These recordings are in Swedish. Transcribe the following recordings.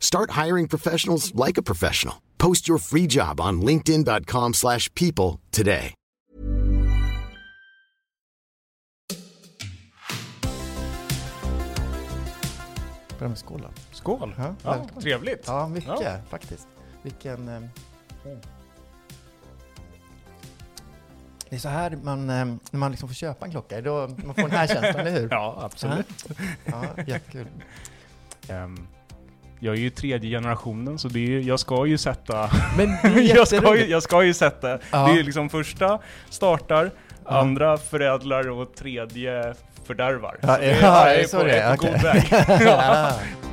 Start hiring professionals like a professional. Post your free job on linkedin.com/people slash people today. Börja med skål då. Skål! Ja, Ja, trevligt. Ja, mycket Ja. faktiskt. Vilken... ehm, Det är så här man, ehm, när man liksom får köpa en klocka, då man får den här känslan, eller hur? Ja, absolut. Ja, jättekul. Ehm, jag är ju tredje generationen, så det är, jag ska ju sätta... Men är jag, ska ju, jag ska ju sätta... Ja. Det är liksom första startar, Ja. andra förädlar och tredje fördärvar. Ja, Så det är- ja, jag är så på, är det, jag är på okej. god väg.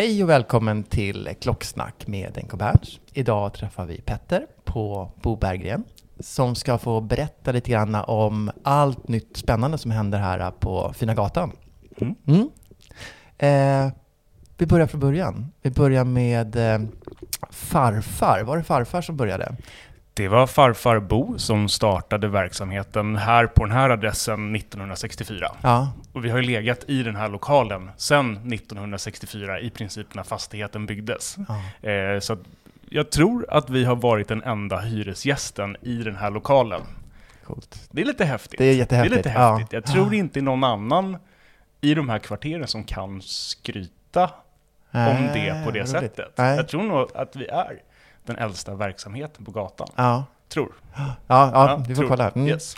Hej och välkommen till Klocksnack med NK Berns. Idag träffar vi Petter på Bo Berggren som ska få berätta lite grann om allt nytt spännande som händer här på Fina Gatan. Mm. Mm. Eh, vi börjar från början. Vi börjar med eh, farfar. Var det farfar som började? Det var farfar Bo som startade verksamheten här på den här adressen 1964. Ja, Och vi har ju legat i den här lokalen sedan 1964, i princip när fastigheten byggdes. ja. Eh, så jag tror att vi har varit den enda hyresgästen i den här lokalen. coolt. Det är lite häftigt. Det är jättehäftigt. Det är lite Ja. häftigt. Jag tror Ja. inte någon annan i de här kvarteren som kan skryta om det på det roligt. sättet. Nej. Jag tror nog att vi är den äldsta verksamheten på gatan. Ja, Tror. ja, ja, vi får tror. kolla. Mm. Yes.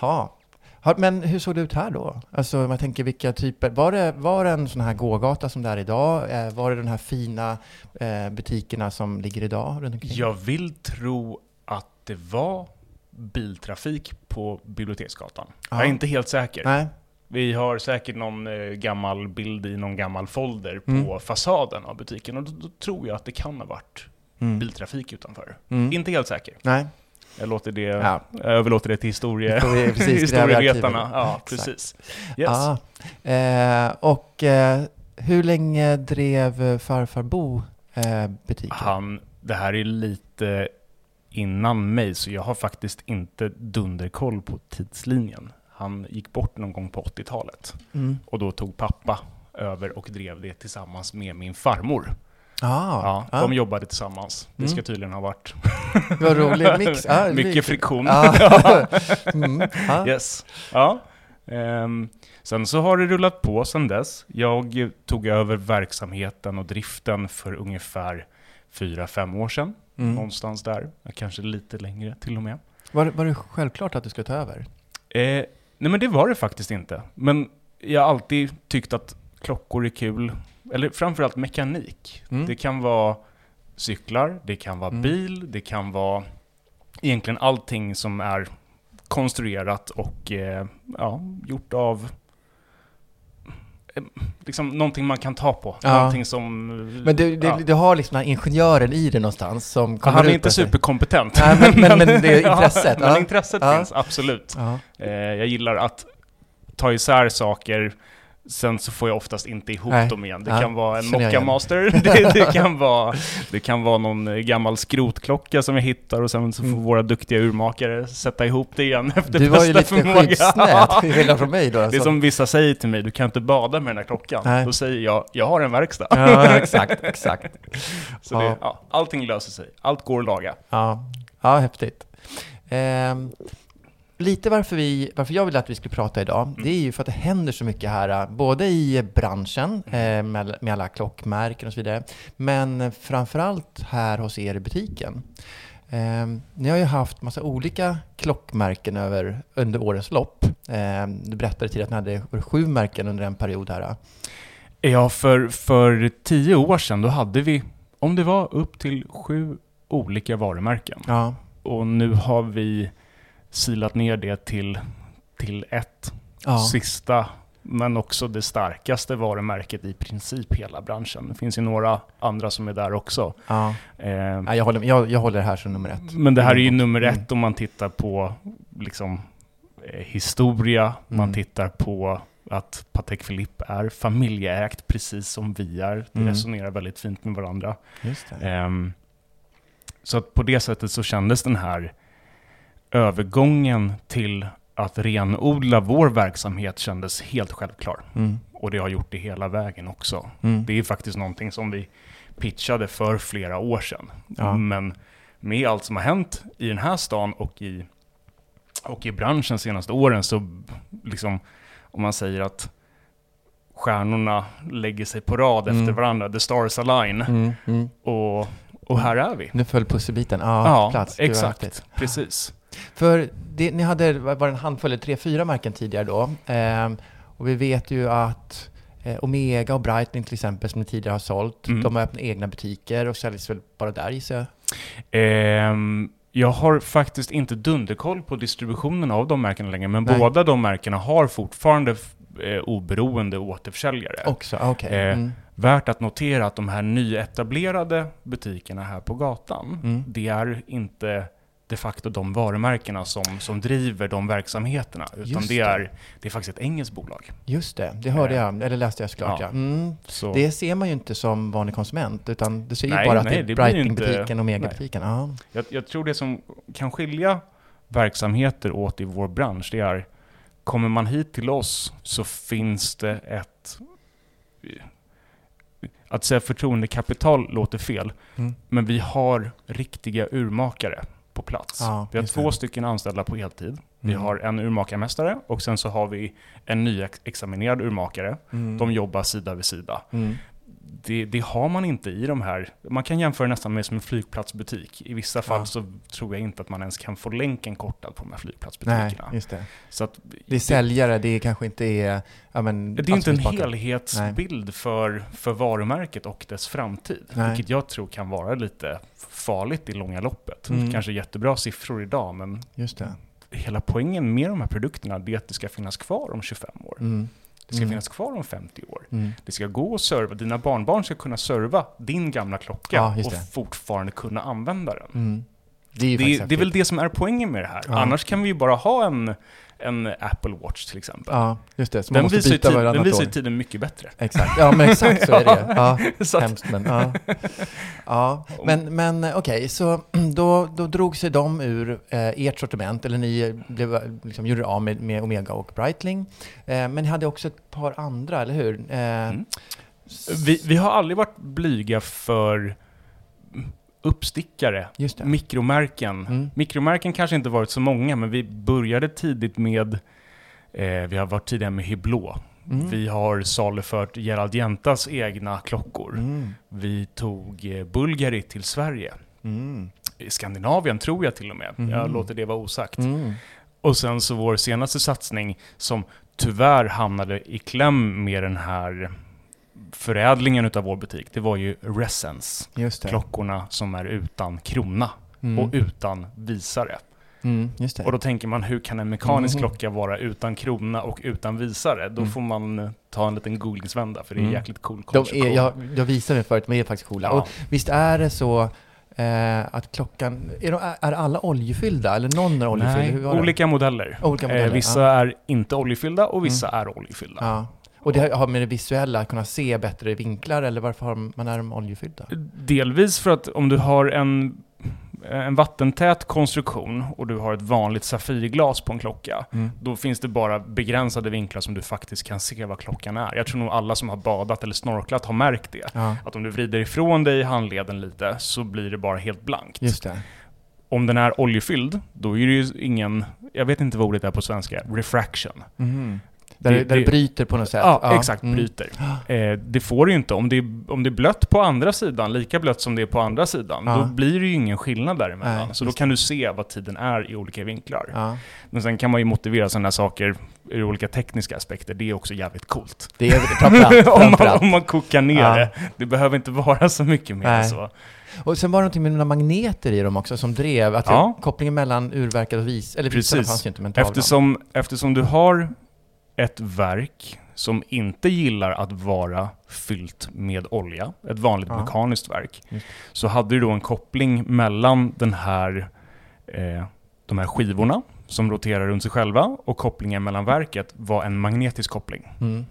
Ja. Ja, Men hur såg det ut här då? Alltså, man tänker vilka typer, var det, var det en sån här gågata som det är idag? Eh, var det de här fina eh, butikerna som ligger idag runt omkring? Jag vill tro att det var biltrafik på Biblioteksgatan. Jag är Ja. inte helt säker. Nej? Vi har säkert någon eh, gammal bild i någon gammal folder på Mm. fasaden av butiken och då, då tror jag att det kan ha varit Mm. biltrafik utanför. Mm. Inte helt säker. Nej? Jag, låter det, Ja. jag överlåter det till historie, precis, historievetarna. Ja, Exakt. precis. Yes. Ja. Eh, och eh, hur länge drev farfar Bo eh, butiken? Han, det här är lite innan mig, så jag har faktiskt inte dunderkoll på tidslinjen. Han gick bort någon gång på 80-talet. Mm. Och då tog pappa över och drev det tillsammans med min farmor. Ah, Ja, de jobbade tillsammans. Det ska Mm. tydligen ha varit Vad rolig mix. Ah, mycket friktion. Ja. mm. ja. Yes. Ja. Ehm, sen så har det rullat på sen dess. Jag tog över verksamheten och driften för ungefär fyra fem år sedan. Mm. Någonstans där. Kanske lite längre till och med. Var, var det självklart att du skulle ta över? Eh, nej men det var det faktiskt inte. Men jag har alltid tyckt att klockor är kul. Eller framförallt mekanik. Mm. Det kan vara cyklar, det kan vara Mm. bil, det kan vara egentligen allting som är konstruerat och eh, ja, gjort av eh, liksom någonting man kan ta på. Ja. Någonting som... Men du, ja. du har liksom den här ingenjören i dig någonstans som kommer han är ut inte superkompetent. Nej, men- men- men det är intresset, Ja, men intresset finns, absolut. Eh, jag gillar att ta isär saker, sen så får jag oftast inte ihop Nej. dem igen. Det Ja, kan vara en Mocca. Master, det, det, kan vara, det kan vara någon eh, gammal skrotklocka som jag hittar och sen så får Mm. våra duktiga urmakare sätta ihop det igen efter Du var ju bästa lite förmåga. skyddsnät, till skillnad från mig då. Det är alltså. som vissa säger till mig, du kan inte bada med den här klockan. Nej. Då säger jag, jag har en verkstad. Ja, exakt, exakt. Så Ja. Det, ja, allting löser sig, allt går att laga. Ja, ja häftigt. Ehm, lite varför, vi, varför jag ville att vi skulle prata idag, Mm. det är ju för att det händer så mycket här, eh, både i branschen eh, med, med alla klockmärken och så vidare, men framförallt här hos er i butiken. Ehm, ni har ju haft massa olika klockmärken över, under årens lopp. Ehm, du berättade tidigare att ni hade över sju märken under en period här. Ja, för, för tio år sedan då hade vi, om det var upp till sju olika varumärken. Ja, Och nu har vi silat ner det till, till ett ja. sista, men också det starkaste varumärket i princip hela branschen. Det finns ju några andra som är där också. ja. Eh, Ja, jag, håller, jag, jag håller det här som nummer ett. men det här är ju Mm. nummer ett om man tittar på liksom, eh, historia, man Mm. tittar på att Patek Philippe är familjeägt precis som vi är. Det Mm. resonerar väldigt fint med varandra. Just det. Ehm, så att på det sättet så kändes den här övergången till att renodla vår verksamhet kändes helt självklar. Mm. Och det har gjort det hela vägen också. Mm. Det är faktiskt någonting som vi pitchade för flera år sedan. Ja. Men med allt som har hänt i den här stan och i, och i branschen senaste åren så liksom, om man säger att stjärnorna lägger sig på rad Mm. efter varandra, the stars align, Mm. Mm. och, och här är vi. Nu föll pusselbiten. Ja, Ja, plats. Exakt. Precis. För det, ni hade, var en handfull, eller tre, fyra märken tidigare då. Ehm, och vi vet ju att eh, Omega och Breitling till exempel, som ni tidigare har sålt, Mm. de har öppnat egna butiker och säljs väl bara där gissar jag? Ehm, jag har faktiskt inte dunderkoll på distributionen av de märkena längre, men Nej. båda de märkena har fortfarande eh, oberoende återförsäljare. Också? Ah, Okej. Eh, Mm. Värt att notera att de här nyetablerade butikerna här på gatan, Mm. det är inte de facto de varumärkena som, som driver de verksamheterna, utan det det. är, det är faktiskt ett engelskt bolag. Just det, det hörde Eh, jag, eller läste jag såklart ja. ja. Mm. Så, Det ser man ju inte som vanlig konsument, utan du ser ju Nej, bara att nej, det är det ju Breitling-butiken inte- och Omega-butiken. Ja. jag, jag tror det som kan skilja verksamheter åt i vår bransch, det är kommer man hit till oss så finns det ett... Att säga förtroendekapital låter fel, Mm. men vi har riktiga urmakare på plats. Ja, vi har två det. stycken anställda på heltid. Vi Mm. har en urmakarmästare och sen så har vi en nyexaminerad urmakare. Mm. De jobbar sida vid sida. Mm. Det, det har man inte i de här. Man kan jämföra nästan med som en flygplatsbutik. I vissa fall Ja. så tror jag inte att man ens kan få länken kortad på de här Nej, flygplatsbutikerna. just det. Så att Det är säljare, det kanske inte är... Ja, men, det är inte en helhetsbild för, för varumärket och dess framtid. Nej. Vilket jag tror kan vara lite farligt i långa loppet. Mm. Kanske jättebra siffror idag, men Just det. hela poängen med de här produkterna är att det ska finnas kvar om 25 år. Mm. Det ska Mm. finnas kvar om 50 år. Mm. Det ska gå att serva, dina barnbarn ska kunna serva din gamla klocka Ja, och fortfarande kunna använda den. Mm. Det är Det, det är väl det som är poängen med det här. Ja. Annars kan vi ju bara ha en, en Apple Watch till exempel. Ja, just det. Så den visar, byta tid, den visar ju tiden mycket bättre. Exakt. Ja, men exakt så är det. Ja, Så att- hemskt men ja. ja. Men, men eh, okej, så då, då drog sig de ur eh, ert sortiment, eller ni blev, eh, liksom, gjorde av med, med Omega och Breitling. Eh, men ni hade också ett par andra, eller hur? Eh, Mm. Vi, vi har aldrig varit blyga för uppstickare, mikromärken. Mm. Mikromärken kanske inte varit så många, men vi började tidigt med, eh, vi har varit tidigare med Hublot. Mm. Vi har salufört Gerald Jentas egna klockor. Mm. Vi tog eh, Bulgari till Sverige. Mm. I Skandinavien tror jag till och med. Jag Mhm. låter det vara osagt. Mm. Och sen så vår senaste satsning som tyvärr hamnade i kläm med den här förädlingen utav vår butik, det var ju det. Klockorna som är utan krona Mm. och utan visare. Mm. Och då tänker man, hur kan en mekanisk Mhm. klocka vara utan krona och utan visare? Då Mm. får man eh, ta en liten googlingsvända, för det är Mm. jäkligt cool De konstruktion. är, jag, jag visade det förut, men de är faktiskt coola. Ja. Och visst är det så eh, att klockan, är, de, är alla oljefyllda? Eller någon är oljefylld? Nej, olika modeller. Olika modeller, eh, vissa ja. är inte oljefyllda och vissa är oljefyllda. Ja. Och det har med det visuella, att kunna se bättre vinklar, eller varför har man är de oljefyllda? Delvis för att om du har en, en vattentät konstruktion och du har ett vanligt safirglas på en klocka, Mm. då finns det bara begränsade vinklar som du faktiskt kan se vad klockan är. Jag tror nog alla som har badat eller snorklat har märkt det. Ja, Att om du vrider ifrån dig handleden lite så blir det bara helt blankt. just det. Om den är oljefylld, då är det ju ingen, jag vet inte vad ordet är på svenska, refraction. Mhm. Där, Det- där det bryter på något sätt? Ja, exakt, mm. bryter. Eh, det får du ju inte. Om det, är, om det är blött på andra sidan, lika blött som det är på andra sidan, Ja. då blir det ju ingen skillnad däremellan. Nej, så då kan du se vad tiden är i olika vinklar. Ja. Men sen kan man ju motivera sådana här saker ur olika tekniska aspekter. Det är också jävligt coolt. Det är framförallt. om, man, om man kokar ner Ja. det. Det behöver inte vara så mycket mer än så. Och sen var det någonting med några magneter i dem också som drev, att Ja. kopplingen mellan urverkat och vis, eller visarna Precis. fanns ju inte men tavlan. Eftersom, eftersom du har ett verk som inte gillar att vara fyllt med olja, ett vanligt Ja. mekaniskt verk, Just. så hade du då en koppling mellan den här, eh, de här skivorna som roterar runt sig själva och kopplingen mellan verket var en magnetisk koppling. Mm.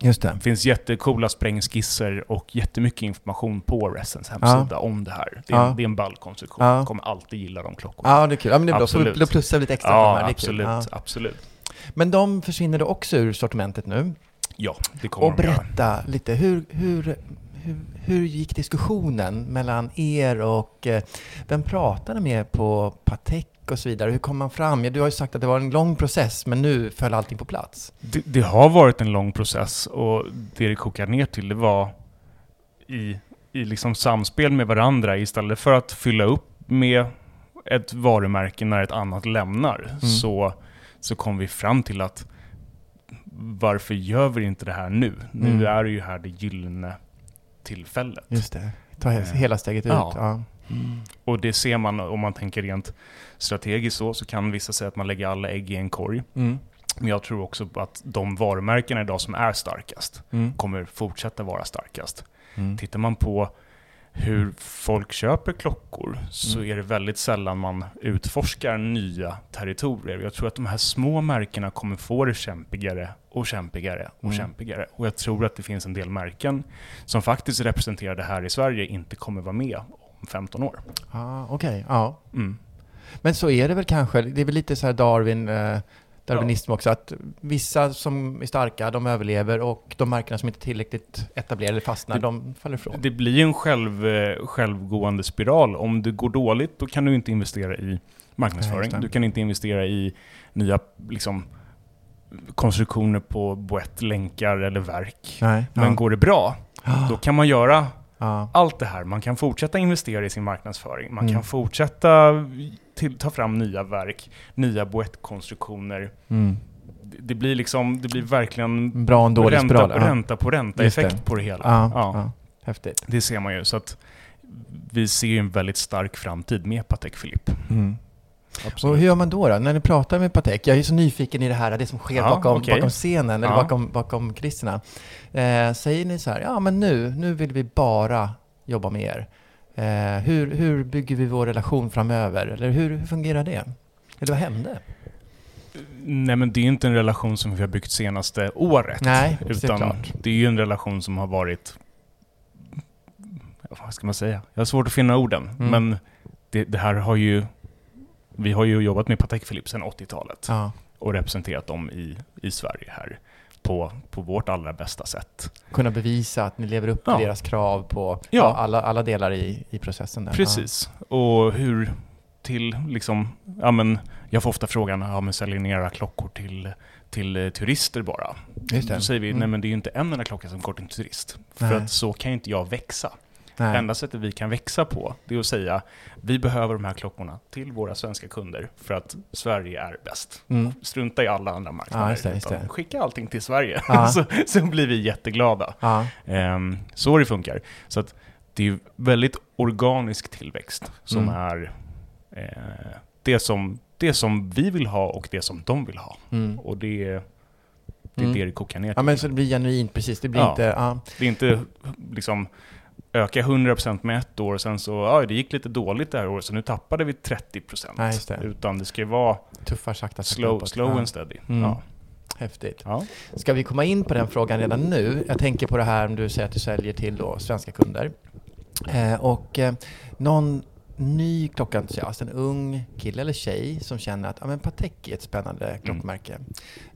Just det. Det finns jättekola sprängskisser och jättemycket information på Resens hemsida om det här. Det är, Ja. det är en ball konstruktion. Ja. Jag kommer alltid gilla de klockorna. Ja, det är kul. Ja, men det är bra. Så då plussar vi lite extra Ja, absolut. Ja. absolut. Men de försvinner då också ur sortimentet nu. Ja, det kommer Och de göra. berätta lite, hur, hur, hur, hur gick diskussionen mellan er och eh, vem pratade med på Patek och så vidare? Hur kom man fram? Ja, du har ju sagt att det var en lång process, men nu föll allting på plats. Det, det har varit en lång process och det det kokar ner till det var i, i liksom samspel med varandra istället för att fylla upp med ett varumärke när ett annat lämnar Mm. så, så kom vi fram till att varför gör vi inte det här nu? Mm. Nu är det ju här det gyllene tillfället. Just det. Ta he- hela steget ut. Ja. Ja. Och det ser man om man tänker rent strategiskt så, så kan vissa säga att man lägger alla ägg i en korg. Mm. Men jag tror också att de varumärkena idag som är starkast Mm. kommer fortsätta vara starkast. Mm. Tittar man på hur folk köper klockor så Mm. är det väldigt sällan man utforskar nya territorier. Jag tror att de här små märkena kommer få det kämpigare och kämpigare och Mm. kämpigare. Och jag tror att det finns en del märken som faktiskt representerar det här i Sverige inte kommer vara med om 15 år. Ah, Okej, ja. Mm. Men så är det väl kanske. Det är väl lite så här Darwin, eh, darwinism också, att vissa som är starka, de överlever och de märkena som inte är tillräckligt etablerade eller fastnar, Det- de faller ifrån. Det blir en själv, eh, självgående spiral. Om det går dåligt, då kan du inte investera i marknadsföring. du kan inte investera i nya liksom, konstruktioner på boett, länkar eller verk. Nej. Men ja. går det bra, då kan man göra ja. allt det här. Man kan fortsätta investera i sin marknadsföring. Man Mm. kan fortsätta till, ta fram nya verk, nya boettkonstruktioner. Mm. Det, det blir liksom, det blir verkligen Bra en dålig ränta, spiral. på, ränta på ränta Just det. effekt på det hela. Ja, Ja. ja. Häftigt. Det ser man ju. Så att vi ser ju en väldigt stark framtid med Patek Philippe. Mm. Och hur gör man då, då? När ni pratar med Patek? Jag är så nyfiken i det här, det som sker Ja, bakom, okej. bakom scenen, eller Ja. bakom, bakom kulisserna. Eh, säger ni så här, ja men nu, nu vill vi bara jobba med er. Eh, hur, hur bygger vi vår relation framöver? Eller hur, hur fungerar det? Eller vad hände? Nej men det är inte en relation som vi har byggt senaste året. Nej, utan såklart. det är ju en relation som har varit... Vad ska man säga? Jag har svårt att finna orden. Mm. Men det, det här har ju... Vi har ju jobbat med Patek Philippe sedan 80-talet Ja. och representerat dem i, i Sverige här på, på vårt allra bästa sätt. Kunna bevisa att ni lever upp till Ja. deras krav på Ja. ja, alla, alla delar i, i processen. Där. Precis. Och hur till liksom, ja men, jag får ofta frågan, ja men säljer ni era klockor till, till eh, turister bara? Ja. Just det. Då säger vi, Mm. nej men det är ju inte en enda klocka som går till en turist. Nej. För att så kan ju inte jag växa. Nej. Enda sättet vi kan växa på, det är att säga, vi behöver de här klockorna till våra svenska kunder för att Sverige är bäst. Mm. Strunta i alla andra marknader. Ja, just det, just det. Skicka allting till Sverige, Ja. så, så blir vi jätteglada. Ja. Ehm, så det funkar. Så att det är väldigt organisk tillväxt som Mm. är eh, det som, det som vi vill ha och det som de vill ha. Mm. Och det det, är Mm. det det kokar ner till. Ja, men så det blir genuint, precis. Det blir Ja. inte... Ja. Det är inte liksom öka 100% med ett år och sen så, ja det gick lite dåligt det här året så nu tappade vi 30%. Nej, det. Utan det ska ju vara Tuffar sakta, slow, slow ja. and steady. Mm. Ja. Häftigt. Ja. Ska vi komma in på den frågan redan nu? Jag tänker på det här om du säger att du säljer till då svenska kunder. Eh, och eh, någon ny klockentusiast, en ung kille eller tjej som känner att ja, men Patek är ett spännande klockmärke.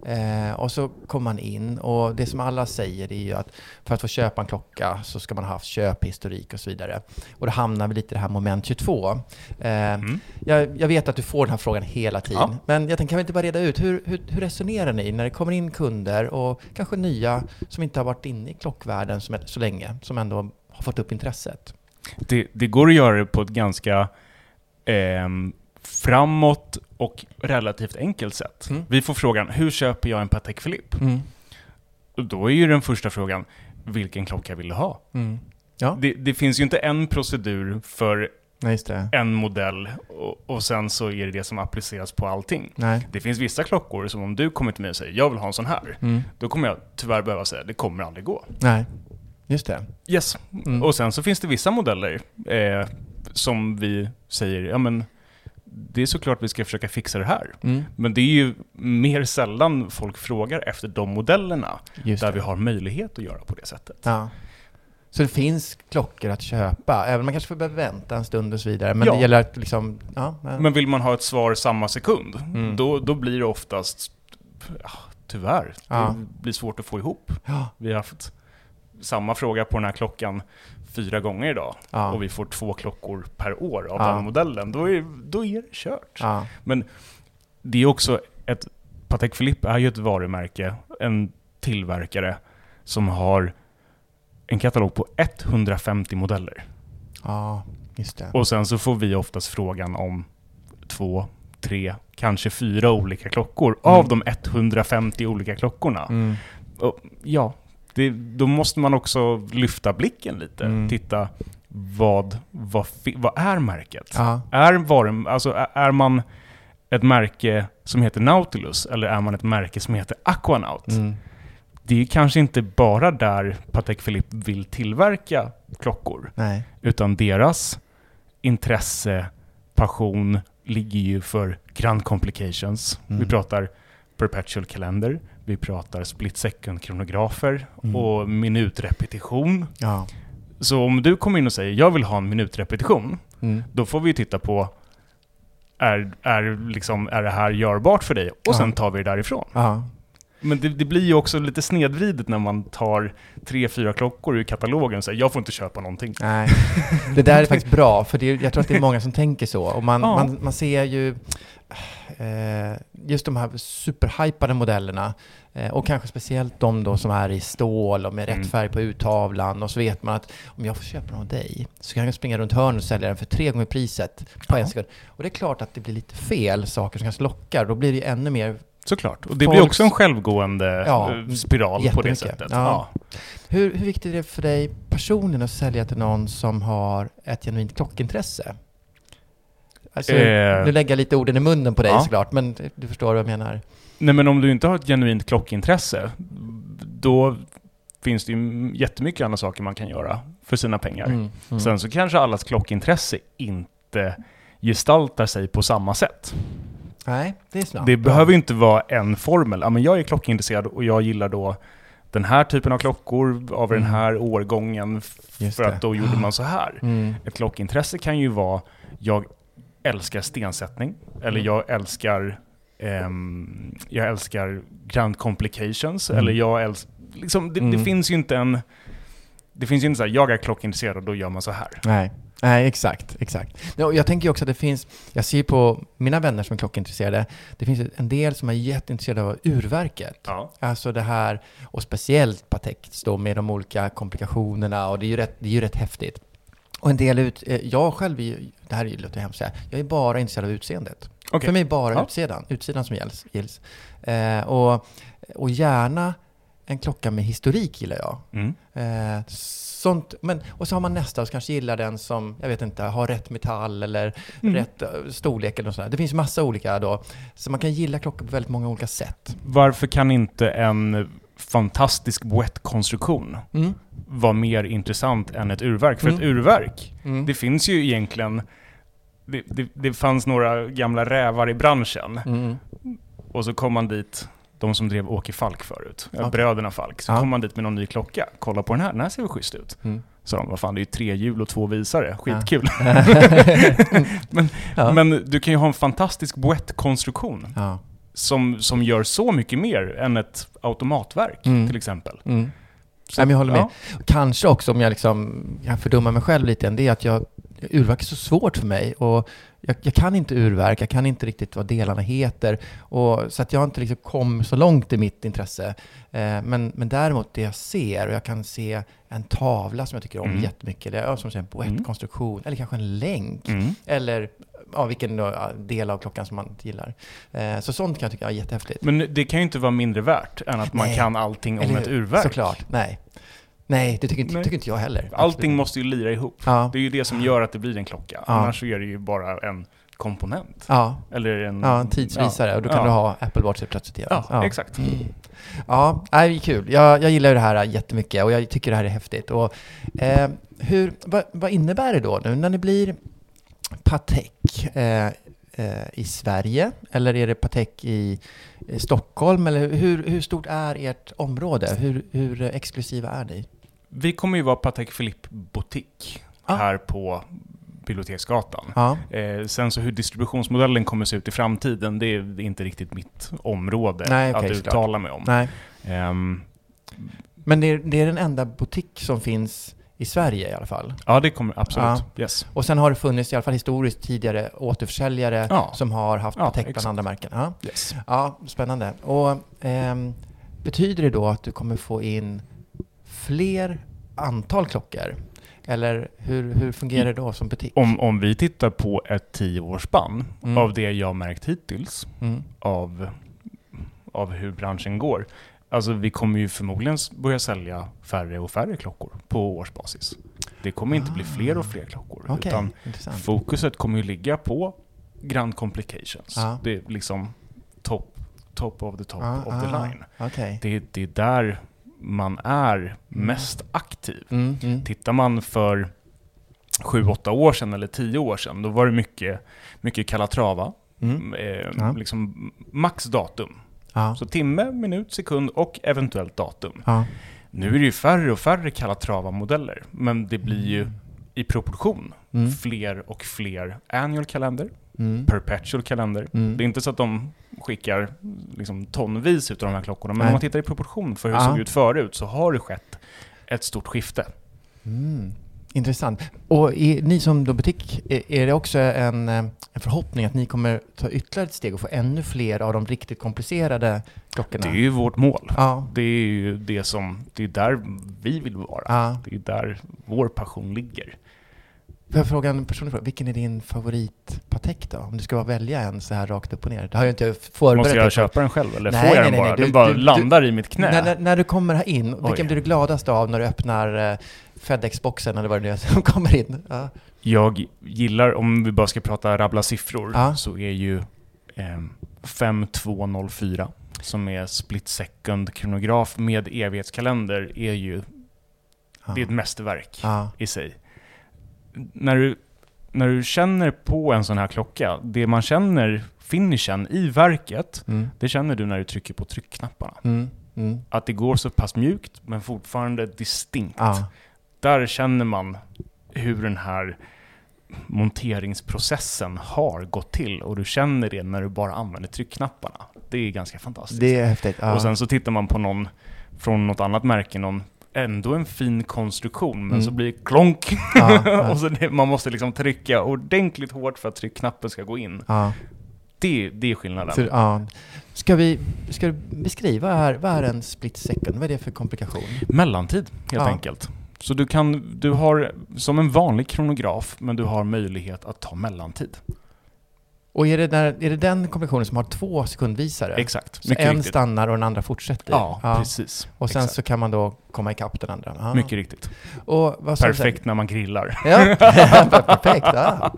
Eh, och så kommer man in och det som alla säger är ju att för att få köpa en klocka så ska man ha haft köphistorik och så vidare. Och då hamnar vi lite i det här moment 22. Eh, Mm. jag, jag vet att du får den här frågan hela tiden, Ja. men jag tänker, kan vi inte bara reda ut, hur, hur, hur resonerar ni när det kommer in kunder och kanske nya som inte har varit inne i klockvärlden som, så länge, som ändå har fått upp intresset? Det, det går att göra det på ett ganska ehm, framåt och relativt enkelt sätt. Mm. Vi får frågan, hur köper jag en Patek Philippe? Och Då är ju den första frågan, vilken klocka vill du ha? Mm. Ja, Det, det finns ju inte en procedur för nej en modell och, och sen så är det det som appliceras på allting. Nej. Det finns vissa klockor som om du kommer till mig och säger jag vill ha en sån här, Mm. då kommer jag tyvärr behöva säga det kommer aldrig gå. Nej, just det. Yes. Mm. Och sen så finns det vissa modeller eh, som vi säger, ja men det är såklart vi ska försöka fixa det här. Mm. Men det är ju mer sällan folk frågar efter de modellerna där vi har möjlighet att göra på det sättet. Ja. Så det finns klockor att köpa, även om man kanske får behöva vänta en stund och så vidare. Men Ja. det gäller att liksom... Ja, men, Men vill man ha ett svar samma sekund, Mm. då, då blir det oftast, ja, tyvärr, det blir svårt att få ihop. Vi har haft samma fråga på den här klockan fyra gånger idag ja, och vi får två klockor per år av Ja. den modellen. Då är, då är det kört. ja. Men det är också ett... Patek Philippe är ju ett varumärke, en tillverkare som har en katalog på 150 modeller. ja, just det. Och sen så får vi oftast frågan om två, tre, kanske fyra olika klockor av de 150 olika klockorna. Mm. Och ja, det, då måste man också lyfta blicken lite. Mm. Titta, vad, vad, vad är märket? Är, varum, alltså, är- är man ett märke som heter Nautilus eller är man ett märke som heter Aquanaut? mm. Det är kanske inte bara där Patek Philippe vill tillverka klockor, nej. utan deras intresse, passion ligger ju för grand complications. Mm. Vi pratar perpetual calendar, vi pratar split second kronografer Mm. och minutrepetition. Ja. Så om du kommer in och säger jag vill ha en minutrepetition, Mm. då får vi titta på är, är, liksom, är det här görbart för dig? Och Ja. sen tar vi det därifrån. Ja. Men det, det blir ju också lite snedvridet när man tar tre, fyra klockor ur katalogen och säger jag får inte köpa någonting. Nej, det där är faktiskt bra, för det, jag tror att det är många som tänker så. Och man, Ja. man, man ser ju just de här superhypade modellerna, eh, och kanske speciellt de då som är i stål och med rätt Mm. färg på uttavlan, och så vet man att om jag får köpa den av dig, så kan jag springa runt hörnet och sälja den för tre gånger priset på en Ja. sekund. Och det är klart att det blir lite fel saker som kanske lockar, då blir det ännu mer Såklart. Och det Folks- blir också en självgående Ja, eh, spiral på det sättet. Ja. Hur, hur viktigt är det för dig personligen att sälja till någon som har ett genuint klockintresse? Alltså, Eh. nu lägger jag lite orden i munnen på dig Ja. såklart, men du förstår vad jag menar. Nej men om du inte har ett genuint klockintresse, då finns det ju jättemycket andra saker man kan göra för sina pengar. Mm, mm. Sen så kanske allas klockintresse inte gestaltar sig på samma sätt. Nej, det är snabbt. Det behöver ju inte vara en formel. Ja, men jag är klockintresserad och jag gillar då den här typen av klockor av den Mm. här årgången för att då gjorde man så här. Mm. Ett klockintresse kan ju vara, jag älskar stensättning, eller Mm. jag älskar ehm, jag älskar grand complications, Mm. eller jag älskar... Liksom, det, det Mm. finns ju inte en... Det finns ju inte så här, jag är klockintresserad och då gör man så här. Nej. Nej, exakt, exakt. Jag tänker också att det finns, jag ser på mina vänner som är klockintresserade, det finns en del som är jätteintresserade av urverket. Ja. Alltså det här, och speciellt Patek då med de olika komplikationerna och det är ju rätt, det är ju rätt häftigt. Och en del ut, eh, jag själv är ju, det här låter hemskt att säga, jag är bara intresserad av utseendet. Okej. För mig är bara Ja. utsidan, utsidan som gills. gills. Eh, och, och gärna en klocka med historik gillar jag. Mm. Eh, sånt, men, och så har man nästa som kanske gillar den som, jag vet inte, har rätt metall eller Mm. rätt eh, storlek eller något sånt. Det finns massa olika då. Så man kan gilla klockor på väldigt många olika sätt. Varför kan inte en fantastisk boettkonstruktion Mm. Vara mer intressant än ett urverk? För Mm. ett urverk, Mm. det finns ju egentligen... Det, det, det fanns några gamla rävar i branschen. Mm. Och så kom man dit, de som drev Åke Falk förut, ja. Okej. bröderna Falk. Så Ja. kom man dit med någon ny klocka. Kolla på den här, den här ser väl schysst ut. Mm. Så de, vad fan det är ju tre hjul och två visare, skitkul. men, Ja. men du kan ju ha en fantastisk boettkonstruktion som, som gör så mycket mer än ett automatverk Mm. till exempel. Mm. Nej, men jag håller med. Ja. Kanske också om jag liksom kan fördumma mig själv lite, det är att jag, urverk är så svårt för mig. Och jag, jag kan inte urverk, jag kan inte riktigt vad delarna heter. Och, så att jag inte liksom kommit så långt i mitt intresse. Eh, men, men däremot det jag ser, och jag kan se en tavla som jag tycker om Mm. jättemycket, eller som en boettkonstruktion, eller kanske en länk. Mm. Eller ja, vilken del av klockan som man gillar. Eh, så sånt kan jag tycka är jättehäftigt. Men det kan ju inte vara mindre värt än att man Nej. kan allting om ett urverk. Såklart, nej. Nej, det tycker inte, Nej. tycker inte jag heller. Allting måste ju lira ihop. Ja. Det är ju det som gör att det blir en klocka. Ja. Annars så är det ju bara en komponent. Ja, Eller en... ja en tidsvisare. Och då kan ja. du ha Apple Watch plötsligt igen. Ja, exakt. Mm. Ja, det är kul. Jag, jag gillar ju det här jättemycket och jag tycker det här är häftigt. Och, eh, hur, vad, vad innebär det då nu när det blir Patek eh, eh, i Sverige? Eller är det Patek i eh, Stockholm? Eller hur, hur stort är ert område? Hur, hur exklusiva är ni? Vi kommer ju vara Patek Philippe Boutique Ah. här på Biblioteksgatan. Ja, Eh, sen så hur distributionsmodellen kommer se ut i framtiden, det är inte riktigt mitt område Nej, okej, att uttala mig om. nej. Ehm, Men det är, det är den enda butik som finns i Sverige i alla fall. ja, det kommer absolut. Ja. Yes. Och sen har det funnits, i alla fall historiskt tidigare, återförsäljare Ja. som har haft Ja, Patek bland andra märken. Ja. Yes. Ja, spännande. Och ehm, betyder det då att du kommer få in fler antal klockor? Eller hur, hur fungerar det då som butik? Om, om vi tittar på ett tioårsspann Mm. av det jag märkt hittills, Mm. av, av hur branschen går. Alltså vi kommer ju förmodligen börja sälja färre och färre klockor på årsbasis. Det kommer inte bli fler och fler klockor. Ah. Okej, Utan intressant. fokuset kommer ju ligga på Grand Complications. Ja. Det är liksom top, top of the top Ah, of the ah, line. Okej. Det, det är där man är mest aktiv. Mm, mm. Tittar man för sju, åtta år sedan eller tio år sedan, då var det mycket, mycket Calatrava. Mm. Eh, Ja. liksom max datum. Ja. Så timme, minut, sekund och eventuellt datum. Ja. Nu är det ju färre och färre Calatrava-modeller, men det blir ju i proportion Mm. fler och fler annual kalender, Mm. perpetual kalender. Mm. Det är inte så att de skickar liksom tonvis utav de här klockorna, men Nej. om man tittar i proportion för hur det såg ut förut så har det skett ett stort skifte. Mm. Intressant. Och är, ni som då butik, är, är det också en, eh, en förhoppning att ni kommer ta ytterligare ett steg och få ännu fler av de riktigt komplicerade klockorna? Det är ju vårt mål. Ja. Det är ju det som, det är där vi vill vara. Ja. Det är där vår passion ligger. Får jag fråga en personlig fråga? Vilken är din favorit-Patek då? Om du ska välja en så här rakt upp och ner. Det har jag inte förberett Måste jag köpa den själv eller Nej, får jag nej, den nej, bara? Du- den bara du- du- landar i mitt knä. När, när, när du kommer här in, vilken Oj. blir du gladast av när du öppnar eh, Fedex-boxen eller vad det nu är som kommer in? Ja. Jag gillar, om vi bara ska prata rabbla siffror, Ja. så är ju eh, 5204 som är split second kronograf med evighetskalender är ju, Ja. det är ett mästerverk i sig. När du, när du känner på en sån här klocka, det man känner, finishen i verket, Mm. det känner du när du trycker på tryckknapparna. Mm. Mm. Att det går så pass mjukt, men fortfarande distinkt. Ja. Där känner man hur den här monteringsprocessen har gått till och du känner det när du bara använder tryckknapparna. Det är ganska fantastiskt. Det är häftigt. Ja. Och sen så tittar man på någon från något annat märke, någon ändå en fin konstruktion, men Mm. så blir det klonk. Ja, ja. och så det, man måste liksom trycka ordentligt hårt för att tryckknappen ska gå in. ja. Det, det är skillnaden. Så, ja. Ska, vi, ska du beskriva här, vad är en split second? Vad är det för komplikation? Mellantid, helt enkelt. Så du kan, du har som en vanlig kronograf, men du har möjlighet att ta mellantid. Och är det, där, är det den kombinationen som har två sekundvisare? Exakt, Så en riktigt. stannar och den andra fortsätter? Ja, precis. Och sen Exakt. så kan man då komma ikapp den andra? Ah. Mycket riktigt. Perfekt när man grillar. Ja, perfekt. Ja.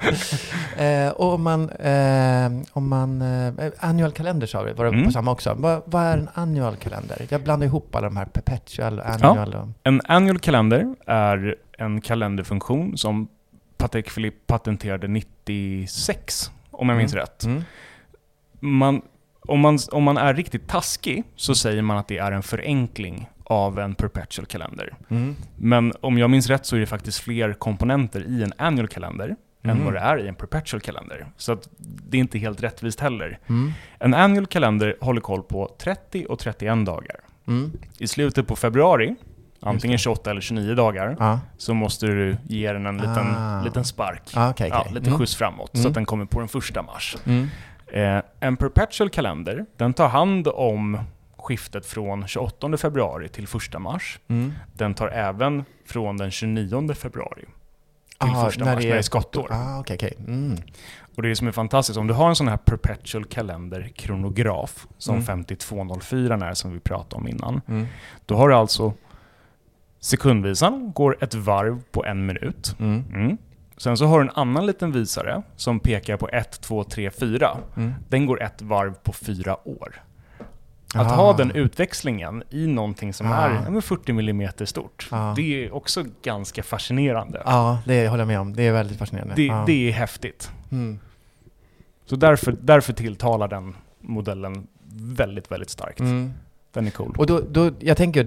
Eh, och om man, eh, om man eh, annual kalender sa vi, var det Mm. på samma också. Vad, vad är en annual kalender? Jag blandar ihop alla de här perpetual, annual och... En annual kalender är en kalenderfunktion som Patek Philippe patenterade 96, om jag minns Mm. rätt. Mm. Man, om, man, om man är riktigt taskig så säger man att det är en förenkling av en perpetual kalender. Mm. Men om jag minns rätt så är det faktiskt fler komponenter i en annual kalender än Mhm. vad det är i en perpetual kalender. Så det är inte helt rättvist heller. Mm. En annual kalender håller koll på 30 och 31 dagar. Mm. I slutet på februari, antingen 28 eller 29 dagar, Ja, så måste du ge den en liten, Ah. liten spark. ah, okej. Ja, okej. lite Mm. skjuts framåt, så Mm. att den kommer på den första mars. Mm. Eh, en perpetual kalender, den tar hand om skiftet från 28 februari till 1 mars. Mm. Den tar även från den 29 februari till Ah, 1 mars när det är skottår. Ah, okej. Mm. Och det som är fantastiskt, om du har en sån här perpetual kalender kronograf, som Mm. 5204 är som vi pratade om innan, Mm. då har du alltså sekundvisan går ett varv på en minut. Mm. Mm. Sen så har du en annan liten visare som pekar på 1, 2, 3, 4. Mm. Den går ett varv på fyra år. Att Ah. ha den utväxlingen i någonting som Ah. är ja, men 40 mm stort, Ah. det är också ganska fascinerande. Ja, det håller jag med om. Det är väldigt fascinerande. Det, Ja. det är häftigt. Mm. Så därför, därför tilltalar den modellen väldigt, väldigt starkt. Mm. Den är cool. Och då, då, jag tänker,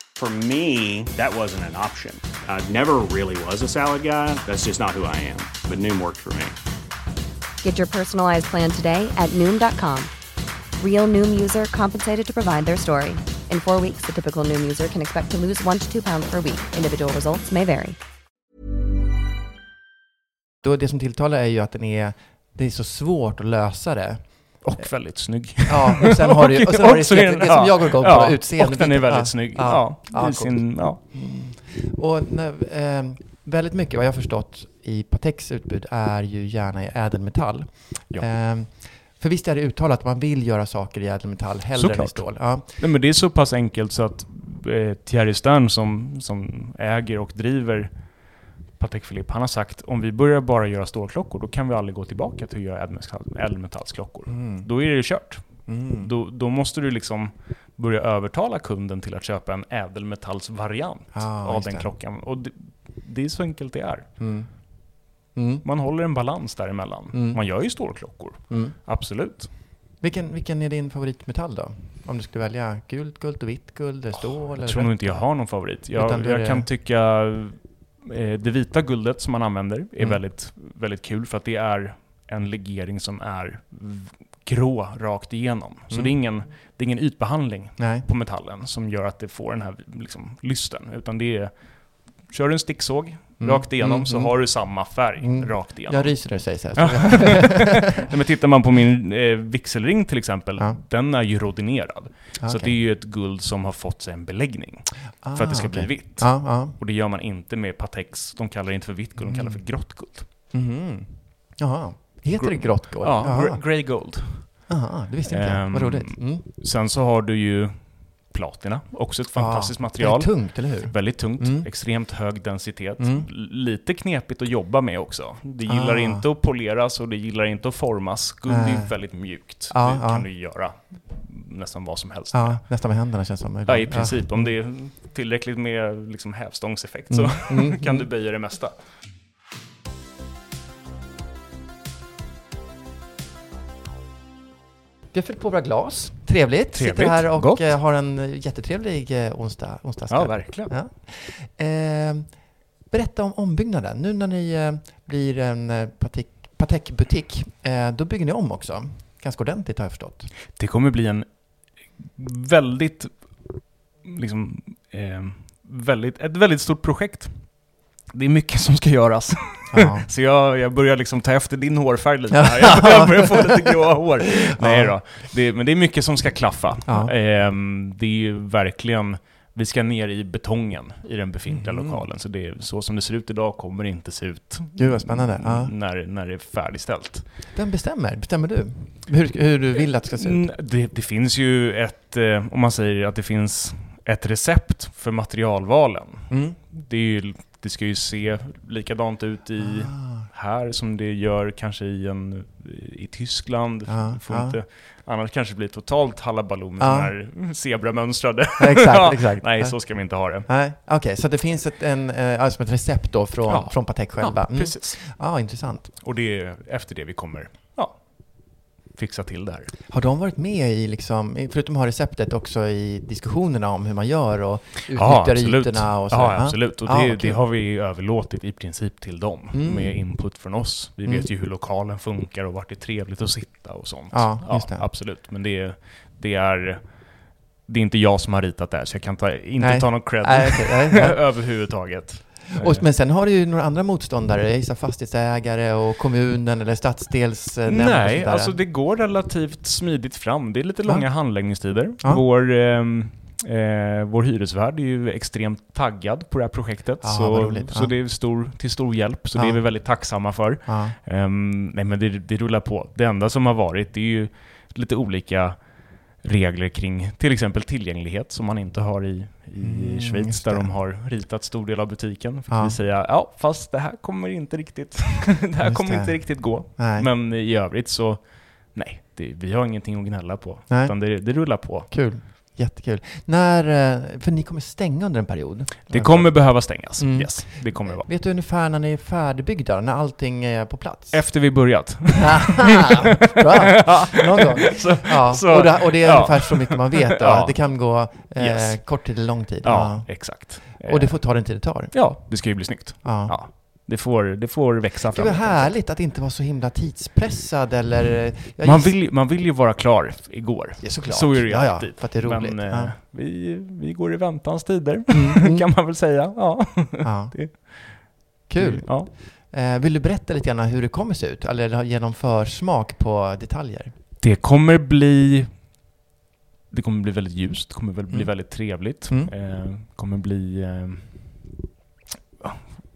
For me, that wasn't an option. I never really was a salad guy. That's just not who I am. But Noom worked for me. Get your personalized plan today at Noom.com. Real Noom user compensated to provide their story. In four weeks, the typical Noom user can expect to lose one to two pounds per week. Individual results may vary. då det som tilltalar är ju att den är, det är så svårt att lösa det. Och väldigt snygg. Ja, och sen har du, och sen har du det, som ja, jag går igång på, ja, utseende. Och den är väldigt snygg. Ja, Ja, sin, ja. Och när, eh, väldigt mycket vad jag har förstått i Pateks utbud är ju gärna i ädelmetall. Ja. Eh, för visst är det uttalat att man vill göra saker i ädelmetall hellre än i Såklart. stål? Ja. Nej, men det är så pass enkelt så att eh, Thierry Stern som, som äger och driver Patek Philippe, han har sagt om vi börjar bara göra stålklockor, då kan vi aldrig gå tillbaka till att göra ädelmetall- ädelmetallsklockor. Mm. Då är det kört. Mm. Då, då måste du liksom börja övertala kunden till att köpa en ädelmetallsvariant Ah, av den det. klockan. Och det, det är så enkelt det är. Mm. Mm. Man håller en balans däremellan. Mm. Man gör ju stålklockor, Mm. absolut. Vilken, vilken är din favoritmetall då? Om du skulle välja gult guld och vitt guld, eller stål? eller Jag tror nog inte jag har någon favorit. Jag, är jag kan tycka det vita guldet som man använder är Mm. väldigt, väldigt kul för att det är en legering som är grå rakt igenom. Så Mm. det, är ingen, det är ingen ytbehandling Nej. på metallen som gör att det får den här liksom, lysten. Utan det är, kör du en sticksåg Mm. rakt igenom Mm, så mm. har du samma färg Mm. rakt igenom. Jag ryser när du säger så här. Så Nej, men tittar man på min eh, vigselring till exempel, Ja. den är ju rodinerad. Så Okej. att det är ju ett guld som har fått sig en beläggning för att det ska Ah, bli vitt. Ja. Och det gör man inte med Patex. De kallar det inte för vitt guld, de kallar det för grått guld. Mhm. Jaha. Heter det Gr- grått guld? Ja, grey gold. Jaha, det visste inte jag. Ehm, Vad roligt. Mm. Sen så har du ju platina, också ett fantastiskt Ja, material. Väldigt tungt, eller hur? Väldigt tungt, Mm. extremt hög densitet. Mm. Lite knepigt att jobba med också. Det gillar Ah. inte att poleras och det gillar inte att formas. Guld är väldigt mjukt. Ja, det kan du göra nästan vad som helst. Ja, nästan med händerna känns som. Ja, i princip. Om det är tillräckligt med liksom hävstångseffekt så Mm, mm, kan du böja det mesta. Vi har fyllt på våra glas. Trevligt. Trevligt. Sitter här och Gott. eh, har en jättetrevlig eh, onsdag, onsdagskväll. Ja, verkligen. Ja. Eh, berätta om ombyggnaden. Nu när ni eh, blir en Patek, Patek-butik, då bygger ni om också. Ganska ordentligt har jag förstått. Det kommer bli en väldigt, liksom, eh, väldigt, ett väldigt stort projekt. Det är mycket som ska göras. Ja. Så jag, jag börjar liksom ta efter din hårfärg lite här. Jag börjar, börjar få lite gråa hår. Nej då. Det, men det är mycket som ska klaffa. Ehm, det är ju verkligen, vi ska ner i betongen i den befintliga Mm. lokalen. Så det så som det ser ut idag kommer det inte se ut Gud vad spännande. Ja. när, när det är färdigställt. Vem bestämmer? Bestämmer du? Hur, hur du vill att det ska se ut? Mm, Det, det finns ju ett, eh, om man säger att det finns ett recept för materialvalen. Mm. Det, är ju, det ska ju se likadant ut i Ah. här som det gör kanske i, en, i Tyskland. Ja, Får ja. inte, annars kanske det blir totalt halabaloo med sån här zebramönstrade. Ja, exakt, exakt. Nej, så ska vi inte ha det. Okej, så det finns ett, en, eh, alltså ett recept då från, Ja. från Patek själva? Ja, Mm. precis. Ja, intressant. Och det är efter det vi kommer fixa till det här. Har de varit med i, liksom, förutom att ha receptet, också i diskussionerna om hur man gör och Ja, utnyttjar absolut. ytorna och så? Ja, absolut. Och Ja, det, okej. det har vi överlåtit i princip till dem Mm. med input från oss. Vi Mm. vet ju hur lokalen funkar och vart det är trevligt att sitta och sånt. Ja, just det. Absolut. Men det, det är det är inte jag som har ritat det här, så jag kan ta, inte Nej. ta någon cred Nej, nej, nej. överhuvudtaget. Och, men sen har du ju några andra motståndare, jag gissar fastighetsägare och kommunen eller stadsdelsnämnd och sånt Nej, alltså det går relativt smidigt fram. Det är lite Ja. långa handläggningstider. Ja. Vår, ehm, eh, vår hyresvärd är ju extremt taggad på det här projektet. Ja, vad så så Ja. det är stor, till stor hjälp, så Ja. det är vi väldigt tacksamma för. Ja. Ehm, nej men det, det rullar på. Det enda som har varit, det är ju lite olika regler kring till exempel tillgänglighet som man inte har i, i Mm, Schweiz där de har ritat stor del av butiken. Fick Ja. vi säga, ja fast det här kommer inte riktigt, det här Just kommer det. inte riktigt gå. Nej. Men i övrigt så, nej, det, vi har ingenting att gnälla på. Nej. Utan det, det rullar på. Kul. Jättekul. När, eh, för ni kommer stänga under en period? Det kommer behöva stängas. Mm. Yes, det kommer det vara. Vet du ungefär när ni är färdigbyggda? När allting är på plats? Efter vi börjat. Bra! Någon gång. Så, Ja, så- och, det, och det är ja. ungefär så mycket man vet då? Ja. Det kan gå eh, Yes. kort tid eller lång tid? ja, exakt. Och det får ta den tid det tar? Ja, det ska ju bli snyggt. Ja. Ja, det får, det får växa Det fram. var lite. härligt att inte vara så himla tidspressad eller... jag Man vill, man vill ju vara klar igår. Ja, såklart. Så är det ju Ja, ja, alltid. för att det är roligt. Men eh, Ja. vi, vi går i väntans tider, Mm. kan man väl säga. Ja. Ja. Det- Kul. Ja. Eh, vill du berätta lite grann hur det kommer se ut? Eller ge någon försmak på detaljer? Det kommer bli... Det kommer bli väldigt ljust, det kommer väl bli Mm. väldigt trevligt. Mm. Eh, kommer bli... Eh, ja,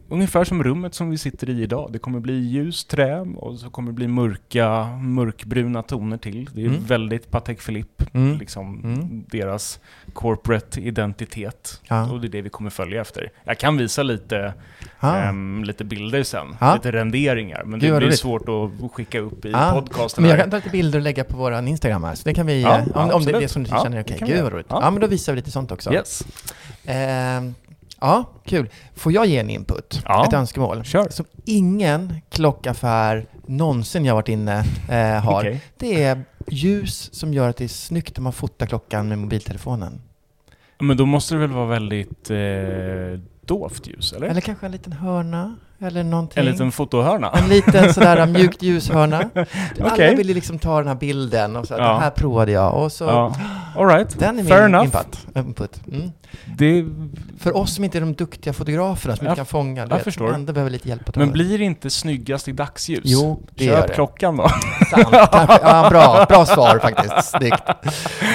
ungefär som rummet som vi sitter i idag. Det kommer bli ljust trä och så kommer det bli mörka, mörkbruna toner till. Det är Mm. väldigt Patek Philippe, Mm. liksom Mm. deras corporate identitet. Ja. Och det är det vi kommer följa efter. Jag kan visa lite, Ah. ehm, lite bilder sen, Ja. lite renderingar. Men det vad blir roligt. svårt att skicka upp i Ja, podcasten. Men jag kan ta lite bilder och lägga på vår Instagram här, så det kan vi... Ja, eh, om, om det är det som du känner är det okej. vi Gud vad roligt. Ja. Men då visar vi lite sånt också. Yes. Eh, ja, kul. Får jag ge en input? Ja. Ett önskemål? Kör. Som ingen klockaffär någonsin jag varit inne eh, har. Okej. Det är ljus som gör att det är snyggt om man fotar klockan med mobiltelefonen. Men då måste det väl vara väldigt eh, dovt ljus, eller? Eller kanske en liten hörna, eller någonting. En liten fotohörna? En liten sådär mjukt ljushörna. Alla Okej. vill ju liksom ta den här bilden och så, Ja. det här provade jag och så... Ja. All right. Den är Fair min enough. input. input. Mm. Det, För oss som inte är de duktiga fotograferna, som Jag inte kan fånga, jag förstår. ändå behöver lite hjälp att ta men blir det inte snyggast i dagsljus? Jo, det Köp gör det. klockan då. Sant. Ja, bra. Bra svar faktiskt. Snyggt.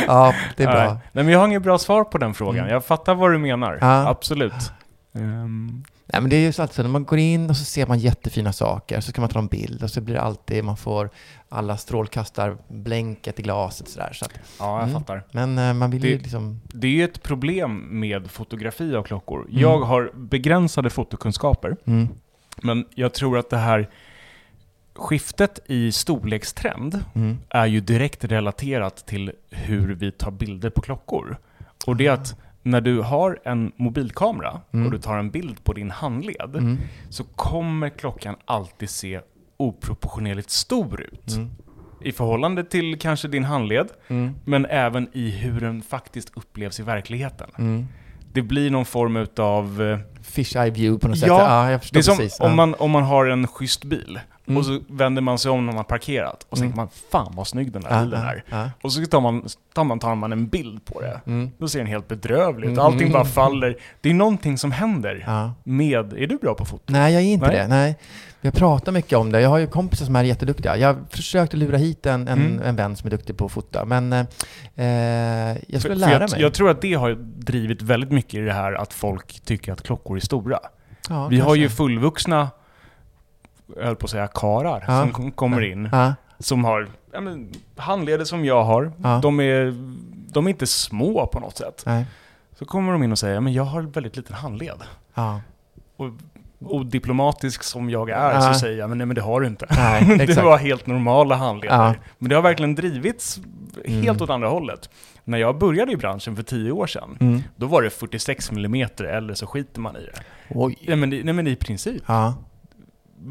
Ja, det är bra. Nej. Men jag har inget bra svar på den frågan. Mm. Jag fattar vad du menar. Ja. Absolut. Ehm, Nej, men det är ju så alltså, när man går in och så ser man jättefina saker, så ska man ta en bild och så blir det alltid, man får alla strålkastarblänket i glaset sådär. Så att, ja, jag Mm. fattar. men eh, man vill ju Det- liksom... Det är ju ett problem med fotografi av klockor. Mm. Jag har begränsade fotokunskaper, Mm. men jag tror att det här skiftet i storlekstrend Mm. är ju direkt relaterat till hur vi tar bilder på klockor. Och det är att när du har en mobilkamera Mm. och du tar en bild på din handled Mm. så kommer klockan alltid se oproportionerligt stor ut. Mm. i förhållande till kanske din handled, Mm. men även i hur den faktiskt upplevs i verkligheten. Mm. Det blir någon form utav... Fish eye view på något sätt. Ja, Ja, jag förstår det är som precis. om, ja. man, om man har en schysst bil, Mm. och så vänder man sig om när man har parkerat, och så Mm. tänker man 'Fan vad snygg den där Ja, bilen ja, är' ja. Och så tar man, tar, man, tar man en bild på det. Mm. Då ser den helt bedrövlig ut, Mm. allting bara faller. Det är någonting som händer Ja. med... Är du bra på foto? Nej, jag är inte Nej. det. Nej. Vi har pratat mycket om det. Jag har ju kompisar som är jätteduktiga. Jag försökte lura hit en, en, Mm. en vän som är duktig på att fota, men eh, eh, jag skulle För- för lära jag, mig. jag tror att det har drivit väldigt mycket i det här att folk tycker att klockor är stora. ja, Vi har kanske. ju fullvuxna, jag höll på att säga karar, Ja. som kom- kommer in. Ja, Som har ja, men, handleder som jag har. De, är, de är inte små på något sätt. nej. Så kommer de in och säger, men jag har väldigt liten handled. Och, och diplomatisk som jag är så säger jag, men nej men det har du inte. Nej, det var helt normala handleder. Men det har verkligen drivits helt Mm. åt andra hållet. När jag började i branschen för tio år sedan, Mm. då var det 46 mm eller så skiter man i det. Oj. Nej men, nej, men i princip. Ja.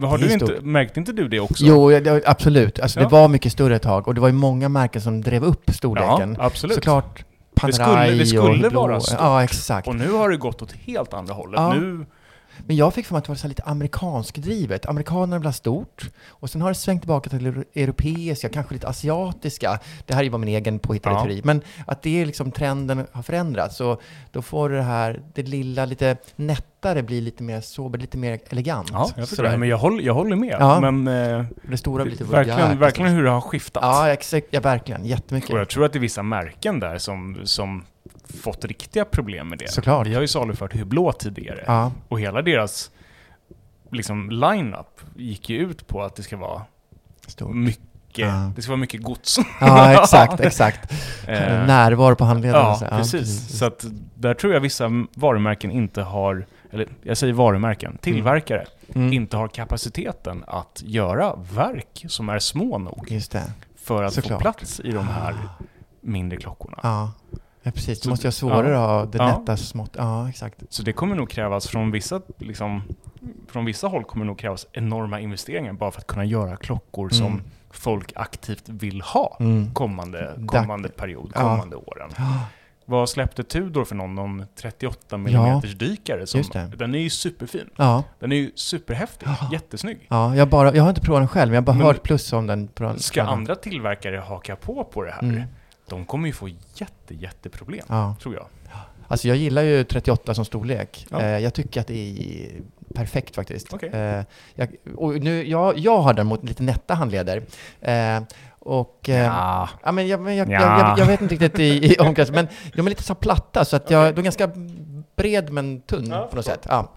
Har du inte, stort. märkte inte du det också? Jo, ja, absolut. Alltså, Ja. Det var mycket större ett tag och det var ju många märken som drev upp storleken. Ja, absolut. Såklart Det skulle- Panerai det skulle och vara stort. Ja, exakt. Och nu har det gått åt helt andra hållet. Ja. Nu, Men jag fick för mig att det var så här lite amerikanskdrivet. Amerikanerna vill ha stort. Och sen har det svängt tillbaka till europeiska, kanske lite asiatiska. Det här är ju bara min egen påhittade Ja. teori. Men att det är liksom trenden har förändrats. Så då får det här, det lilla lite nättare bli lite mer sober, lite mer elegant. ja, jag, det. men jag, håller, jag håller med. Ja. Men eh, det stora blir lite verkligen, vulgärt. verkligen hur det har skiftat. Ja, exakt. Ja, verkligen. Jättemycket. Och jag tror att det är vissa märken där som, som fått riktiga problem med det. Såklart. Vi har ju salufört Hublot tidigare. Ja, Och hela deras liksom, line-up gick ju ut på att det ska vara stort. mycket, Ja. det ska vara mycket gods. Ja, exakt, exakt. Eh, Närvaro på handleden. Ja, så. precis. Så att där tror jag vissa varumärken inte har, eller jag säger varumärken, tillverkare, Mm. inte har kapaciteten att göra verk som är små nog för att Såklart. få plats i de här mindre klockorna. Ja, ja precis. Så- måste vara svårare ja. att ha det Ja. nätta smått. Ja, exakt. Så det kommer nog krävas från vissa, liksom, från vissa håll kommer nog krävas enorma investeringar bara för att kunna göra klockor som Mm. folk aktivt vill ha Mm. kommande, Dack- kommande period, Ja. kommande åren. Ja, Vad släppte Tudor för någon? Någon 38 mm dykare? Som. Den är ju superfin. ja. Den är ju superhäftig, Ja. jättesnygg. ja jag, bara, jag har inte provat den själv, men jag har bara Men- hört plus om den. På den Ska andra tillverkare haka på på det här, Mm. De kommer ju få jätte, jätteproblem, Ja. tror jag. Alltså jag gillar ju 38 som storlek. Ja. Eh, jag tycker att det är perfekt faktiskt. Okej. Eh, jag, och nu, jag, jag har däremot lite nätta handleder. Eh, och, Ja. Ja, men jag, jag, Ja. jag, jag, vet inte riktigt i, i omkrets, men de är lite så platta så att jag, de är ganska bred men tunn Ja, på något sätt. Ja.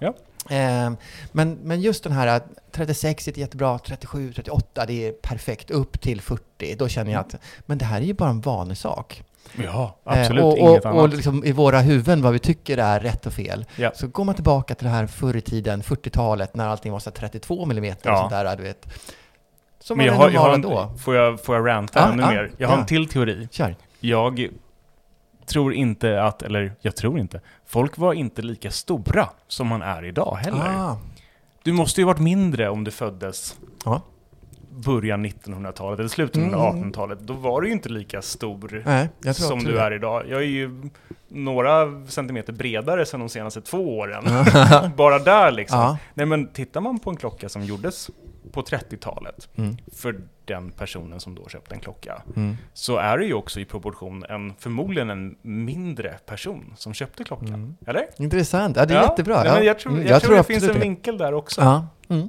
Ja. Eh, men, men just den här 36 är jättebra, 37, 38 det är perfekt, upp till 40, då känner jag att men det här är ju bara en vanlig sak. Ja, Eh, absolut och, inget och, annat. och liksom i våra huvuden vad vi tycker är rätt och fel. Ja. Så går man tillbaka till det här förr i tiden, 40-talet, när allting var så här 32 mm och Ja. sånt där, du vet. Som Men var jag har, jag har en, då. får, jag, får jag ranta Ja, ännu ja, mer? Jag har ja. en till teori. Kör. Jag tror inte att, eller jag tror inte, folk var inte lika stora som man är idag heller. Ah. Du måste ju varit mindre om du föddes Ja. början 1900-talet eller slutet av Mm. 1800-talet. Då var du ju inte lika stor Nej, som du är idag. Jag är ju några centimeter bredare sedan de senaste två åren. Bara där liksom. Ja. Nej men tittar man på en klocka som gjordes på 30-talet Mm. för den personen som då köpte en klocka, Mm. så är det ju också i proportion en, förmodligen en mindre person som köpte klockan. Mm. Eller? Intressant. Ja, det är Ja. jättebra. Ja. jag tror, Mm, jag tror det absolut finns en det. vinkel där också. Ja. Mm.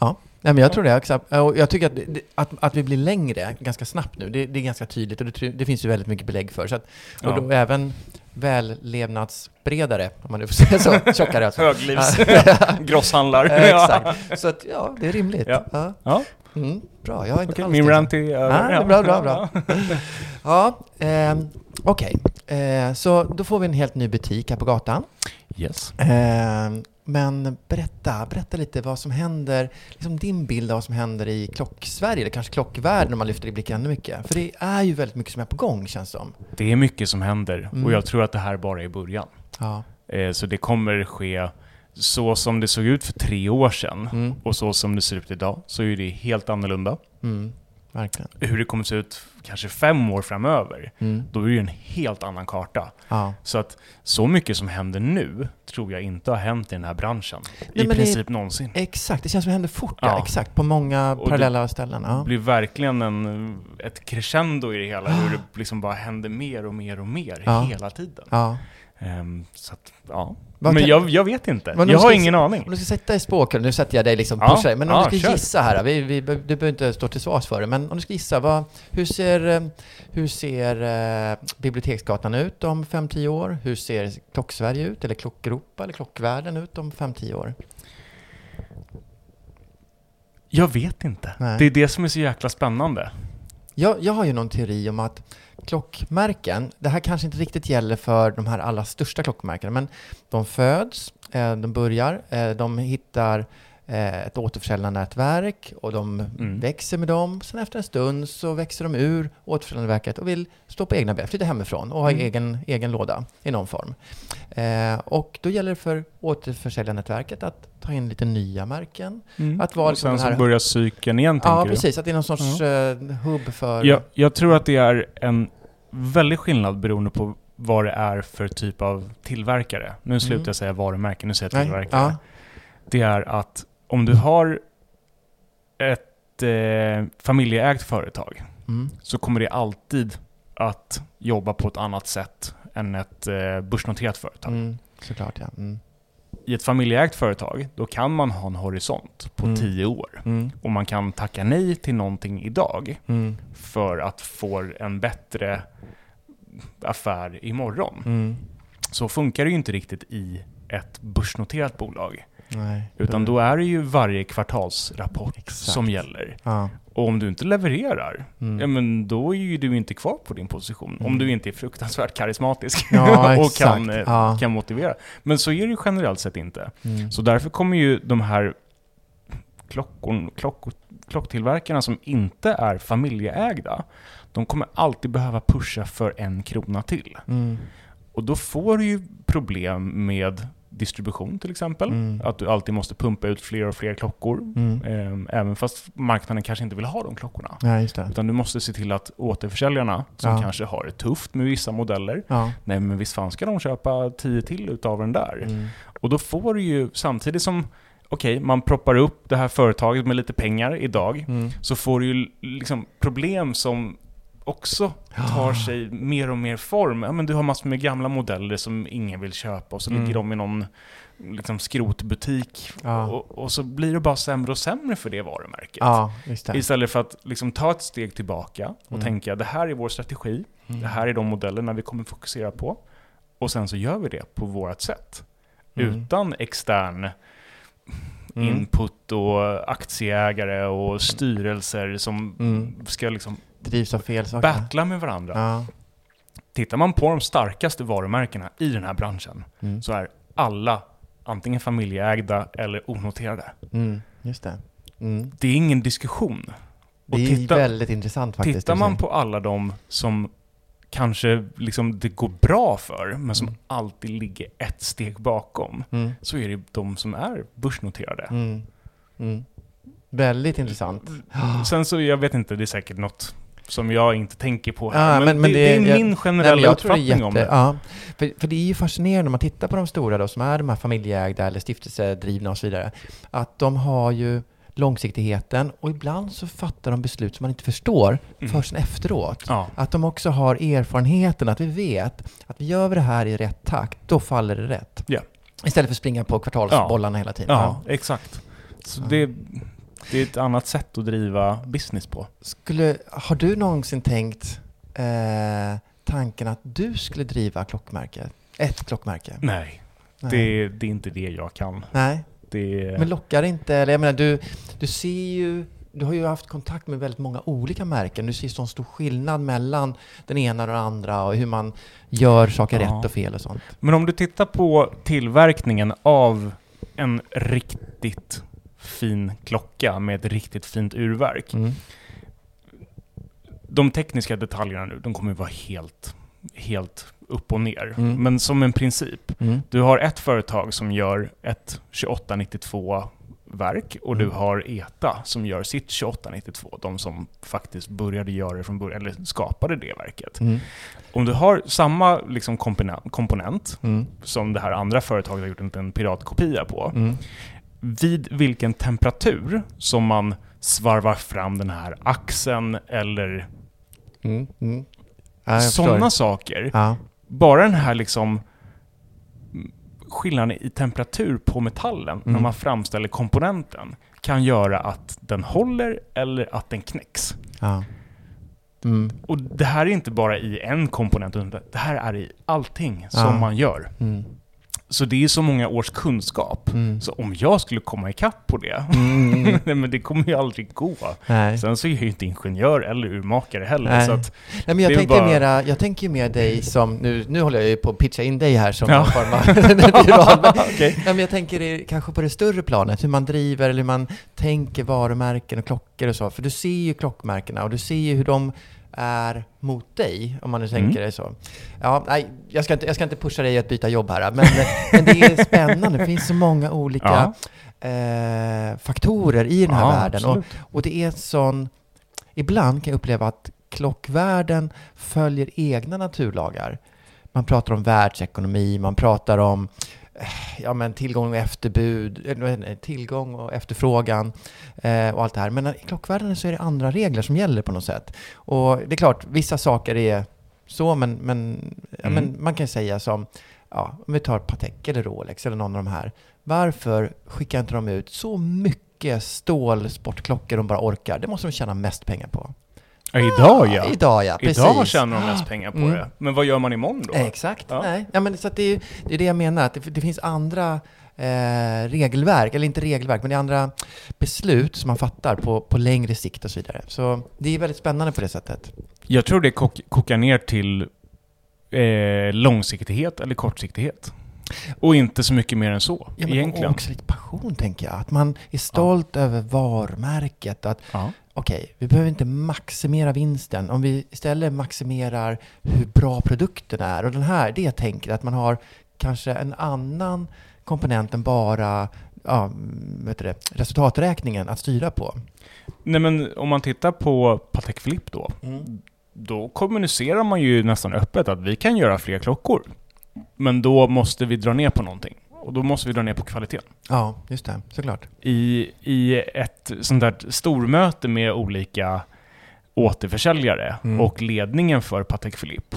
ja. Nej, men jag tror det. Och jag tycker att, att, att vi blir längre ganska snabbt nu, det, det är ganska tydligt och det, det finns ju väldigt mycket belägg för. Så att, och Ja. då även vällevnadsbredare, om man nu får säga så, tjockare alltså. Höglivs grosshandlar. Eh, Exakt. Så att, ja, det är rimligt. Ja. Ja. Ja. Mm, bra, jag har inte Okej, alls min rant är över. Ja, är bra, bra, bra. Ja, ehm, okej. Eh, så då får vi en helt ny butik här på gatan. Yes. Ehm, men berätta, berätta lite vad som händer, liksom din bild av vad som händer i klocksverige, eller kanske klockvärlden om man lyfter i blicken ännu mycket. För det är ju väldigt mycket som är på gång känns det som. Det är mycket som händer Mm. och jag tror att det här bara är början. Ja. Eh, Så det kommer ske så som det såg ut för tre år sedan Mm. och så som det ser ut idag så är det helt annorlunda. Mm. Verkligen. hur det kommer se ut kanske fem år framöver, Mm. då är det ju en helt annan karta. Ja. Så att så mycket som händer nu tror jag inte har hänt i den här branschen. Nej, I men det- princip någonsin. Exakt, det känns som det händer fort. Ja. Ja. Exakt, på många Och parallella ställen. Det Ja. blir verkligen en, ett crescendo i det hela, hur det liksom bara händer mer och mer och mer hela tiden. Ehm, så att, ja. Vad Men jag, jag vet inte. Jag har ingen aning. Om du ska sätta i spåkulan, nu sätter jag dig liksom Ja, pushar dig, men om ja, du ska kör. gissa här, vi, vi, du behöver inte stå till svars för det, men om du ska gissa, vad, hur ser, eh, hur ser eh, Biblioteksgatan ut om 5-10 år? Hur ser Klocksverige ut, eller Klockeuropa, eller Klockvärlden ut om 5-10 år? Jag vet inte. Nej. Det är det som är så jäkla spännande. Jag, jag har ju någon teori om att klockmärken, det här kanske inte riktigt gäller för de här allra största klockmärkena, men de föds, eh, de börjar, eh, de hittar ett återförsäljarnätverk och de Mm. växer med dem. Sen efter en stund så växer de ur återförsäljarnätverket och vill stå på egna ben, flytta hemifrån och ha Mm. egen, egen låda i någon form. Eh, och då gäller det för återförsäljarnätverket att ta in lite nya märken. Att vara och liksom sen här- så börjar cykeln igen, Ja, tänker du? precis. Att det är någon sorts eh, hubb för... Jag, jag tror att det är en väldig skillnad beroende på vad det är för typ av tillverkare. Nu slutar Mm. jag säga varumärke, nu säger jag Nej, tillverkare. ja. Det är att om du har ett eh, familjeägt företag Mm. så kommer det alltid att jobba på ett annat sätt än ett eh, börsnoterat företag. Mm, såklart ja. Mm. I ett familjeägt företag, då kan man ha en horisont på Mm. tio år. Mm. Och man kan tacka nej till någonting idag Mm. för att få en bättre affär imorgon. Mm. Så funkar det ju inte riktigt i ett börsnoterat bolag. Nej. Utan då är det ju varje kvartalsrapport Exakt. som gäller. Ja. Och om du inte levererar, Mm. ja men då är ju du inte kvar på din position. Om Mm. du inte är fruktansvärt karismatisk Ja, och kan, eh, Ja. kan motivera. Men så är det ju generellt sett inte. Mm. Så därför kommer ju de här klockor, klock, klocktillverkarna som inte är familjeägda, de kommer alltid behöva pusha för en krona till. Mm. Och då får du ju problem med distribution till exempel. Mm. Att du alltid måste pumpa ut fler och fler klockor. Mm. Ehm, Även fast marknaden kanske inte vill ha de klockorna. Ja. Utan du måste se till att återförsäljarna, som Ja. kanske har det tufft med vissa modeller, Ja. nej men visst fan ska de köpa tio till utav den där. Mm. Och då får du ju, samtidigt som, okej, man proppar upp det här företaget med lite pengar idag, Mm. så får du ju liksom problem som också tar sig mer och mer form. Ja, men du har massor med gamla modeller som ingen vill köpa och så Mm. ligger de i någon liksom, skrotbutik. Ja. Och, och så blir det bara sämre och sämre för det varumärket. Ja, det. Istället för att liksom ta ett steg tillbaka och Mm. tänka det här är vår strategi, Mm. det här är de modellerna vi kommer fokusera på. Och sen så gör vi det på vårt sätt. Mm. Utan extern Mm. input och aktieägare och styrelser som Mm. ska liksom Drivs av fel saker. battla med varandra. Ja. Tittar man på de starkaste varumärkena i den här branschen Mm. så är alla antingen familjeägda eller onoterade. Mm. Just det. Mm. Det är ingen diskussion. Det är titta- väldigt intressant faktiskt. Tittar man på alla de som kanske liksom det går bra för, men som Mm. alltid ligger ett steg bakom. Mm. så är det de som är börsnoterade. Mm. Mm. Väldigt intressant. Sen så, jag vet inte, det är säkert något som jag inte tänker på Ja, här, men, det, det är jag- min generella men jag tror det är uppfattning om det. Ja, för, för det är ju fascinerande om man tittar på de stora då, som är de här familjeägda eller stiftelsedrivna och så vidare, att de har ju långsiktigheten och ibland så fattar de beslut som man inte förstår Mm. förrän efteråt. Ja. Att de också har erfarenheten, att vi vet att vi gör vi det här i rätt takt, då faller det rätt. Ja. Istället för att springa på kvartalsbollarna hela tiden. ja, exakt. Så Ja. det, det är ett annat sätt att driva business på. Skulle, har du någonsin tänkt eh, tanken att du skulle driva klockmärke? Ett klockmärke? Nej, Nej. Det, det är inte det jag kan. Nej. Det, Men lockar inte? Eller jag menar, du, du ser ju... Du har ju haft kontakt med väldigt många olika märken. Du ser sån stor skillnad mellan den ena och den andra och hur man gör saker Ja. rätt och fel och sånt. Men om du tittar på tillverkningen av en riktigt fin klocka med ett riktigt fint urverk. Mm. De tekniska detaljerna nu, de kommer vara helt, helt upp och ner. Mm. Men som en princip. Mm. Du har ett företag som gör ett 2892 verk och du har ETA som gör sitt 2892, de som faktiskt började göra det från början, eller skapade det verket. Mm. Om du har samma liksom komponent, komponent Mm. som det här andra företaget har gjort en piratkopia på, Mm. Vid vilken temperatur som man svarvar fram den här axeln eller Mm. Mm. Ja, sådana saker. Ja. Bara den här liksom mm, skillnaden i temperatur på metallen när Mm. man framställer komponenten kan göra att den håller eller att den knäcks. Ja. Mm. Och det här är inte bara i en komponent, utan det här är i allting som man gör. Mm. Så det är så många års kunskap. Mm. Så om jag skulle komma ikapp på det, Mm. nej men det kommer ju aldrig gå. Nej. Sen så är jag ju inte ingenjör eller urmakare heller. Nej. Så att, Nej, men jag tänkte bara- mera, jag tänker mer dig som, nu, nu håller jag ju på att pitcha in dig här som Ja. någon form av men, Okej. nej, men jag tänker kanske på det större planet, hur man driver eller hur man tänker varumärken och klockor och så. För du ser ju klockmärkena och du ser ju hur de är mot dig, om man nu tänker Mm. det så. Ja, nej, jag ska, inte, jag ska inte pusha dig att byta jobb här, men, men det är spännande. Det finns så många olika eh, faktorer i den här Ja, världen. Och, och det är sån... Ibland kan jag uppleva att klockvärlden följer egna naturlagar. Man pratar om världsekonomi, man pratar om ja, men tillgång och efterbud, nej, tillgång och efterfrågan eh, och allt det här. Men i klockvärlden så är det andra regler som gäller på något sätt. Och det är klart, vissa saker är så, men, men, ja, Mm. men man kan säga som, ja, om vi tar Patek eller Rolex eller någon av de här. Varför skickar inte de ut så mycket stålsportklockor de bara orkar? Det måste de tjäna mest pengar på. Ja, idag ja. Idag ja, precis. Idag tjänar de mest pengar på Mm. det. Men vad gör man imorgon då? Exakt. Ja. Nej. Ja, men så det, är, det är det jag menar, att det, det finns andra eh, regelverk, eller inte regelverk, men det är andra beslut som man fattar på, på längre sikt och så vidare. Så det är väldigt spännande på det sättet. Jag tror det kok kokar ner till eh, långsiktighet eller kortsiktighet. Och inte så mycket mer än så, Ja, men egentligen. Och också lite passion, tänker jag. Att man är stolt över varumärket. Att Ja. Okej, vi behöver inte maximera vinsten. Om vi istället maximerar hur bra produkten är. Och den här, det jag tänker, att man har kanske en annan komponent än bara ja, vet det, resultaträkningen att styra på. Nej men om man tittar på Patek Philippe då, Mm. då kommunicerar man ju nästan öppet att vi kan göra fler klockor. Men då måste vi dra ner på någonting. Och då måste vi dra ner på kvaliteten. Ja, just det. Såklart. I, i ett sånt där stormöte med olika återförsäljare Mm. och ledningen för Patek Philippe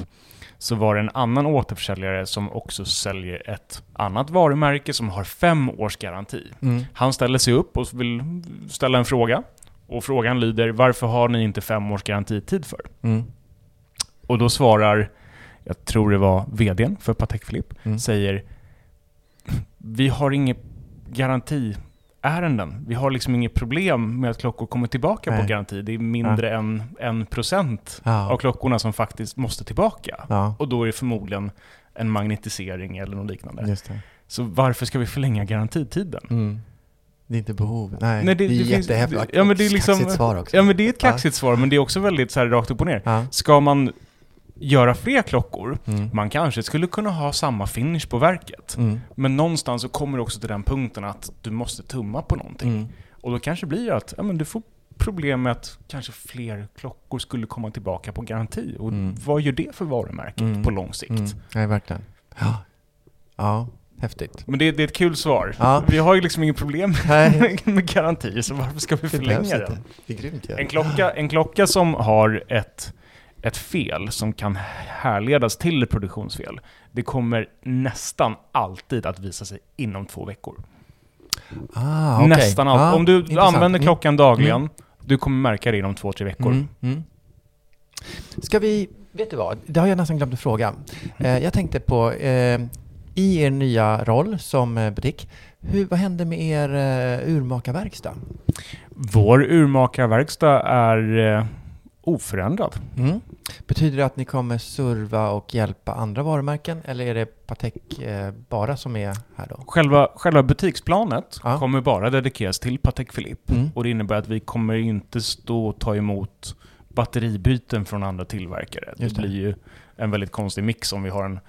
så var det en annan återförsäljare som också säljer ett annat varumärke som har fem års garanti. Mm. Han ställer sig upp och vill ställa en fråga. Och frågan lyder, varför har ni inte fem års garantitid för? Mm. Och då svarar, jag tror det var VDn för Patek Philippe, Mm. säger Vi har inget garantiärenden. Vi har liksom inget problem med att klockor kommer tillbaka Nej. på garanti. Det är mindre än en procent Ja. av klockorna som faktiskt måste tillbaka. Ja, Och då är det förmodligen en magnetisering eller något liknande. just det. Så varför ska vi förlänga garantitiden? Mm. Det är inte behov. Nej, Nej, det, det- är jättehäftigt. ja, men det är liksom- Kaxigt svar också. Ja men det är ett kaxigt svar, men det är också väldigt så här rakt upp och ner. Ja. Ska man göra fler klockor, Mm. man kanske skulle kunna ha samma finish på verket. Mm. Men någonstans så kommer det också till den punkten att du måste tumma på någonting. Mm. Och då kanske blir det att ja, men du får problem med att kanske fler klockor skulle komma tillbaka på garanti. Och Mm. vad gör det för varumärket Mm. på lång sikt? Mm. Nej, verkligen. Ja, ja häftigt. Men det, det är ett kul svar. Ja. Vi har ju liksom inget problem Nej. med garantier, så varför ska vi förlänga den? En klocka, en klocka som har ett, ett fel som kan härledas till ett produktionsfel, det kommer nästan alltid att visa sig inom två veckor. Ah, okej. Nästan alltid. Ja, Om du intressant. använder Mm. klockan dagligen, Mm. du kommer märka det inom två, tre veckor. Mm. Mm. Ska vi, vet du vad, det har jag nästan glömt att fråga. Eh, jag tänkte på, eh, i er nya roll som eh, butik, hur, vad hände med er eh, urmakarverkstad? Vår urmakarverkstad är eh, oförändrad. Mm. Betyder det att ni kommer serva och hjälpa andra varumärken eller är det Patek eh, bara som är här då? Själva, själva butiksplanet Ja. kommer bara dedikeras till Patek Philippe. Mm. Och det innebär att vi kommer inte stå och ta emot batteribyten från andra tillverkare. Det det. blir ju en väldigt konstig mix om vi har en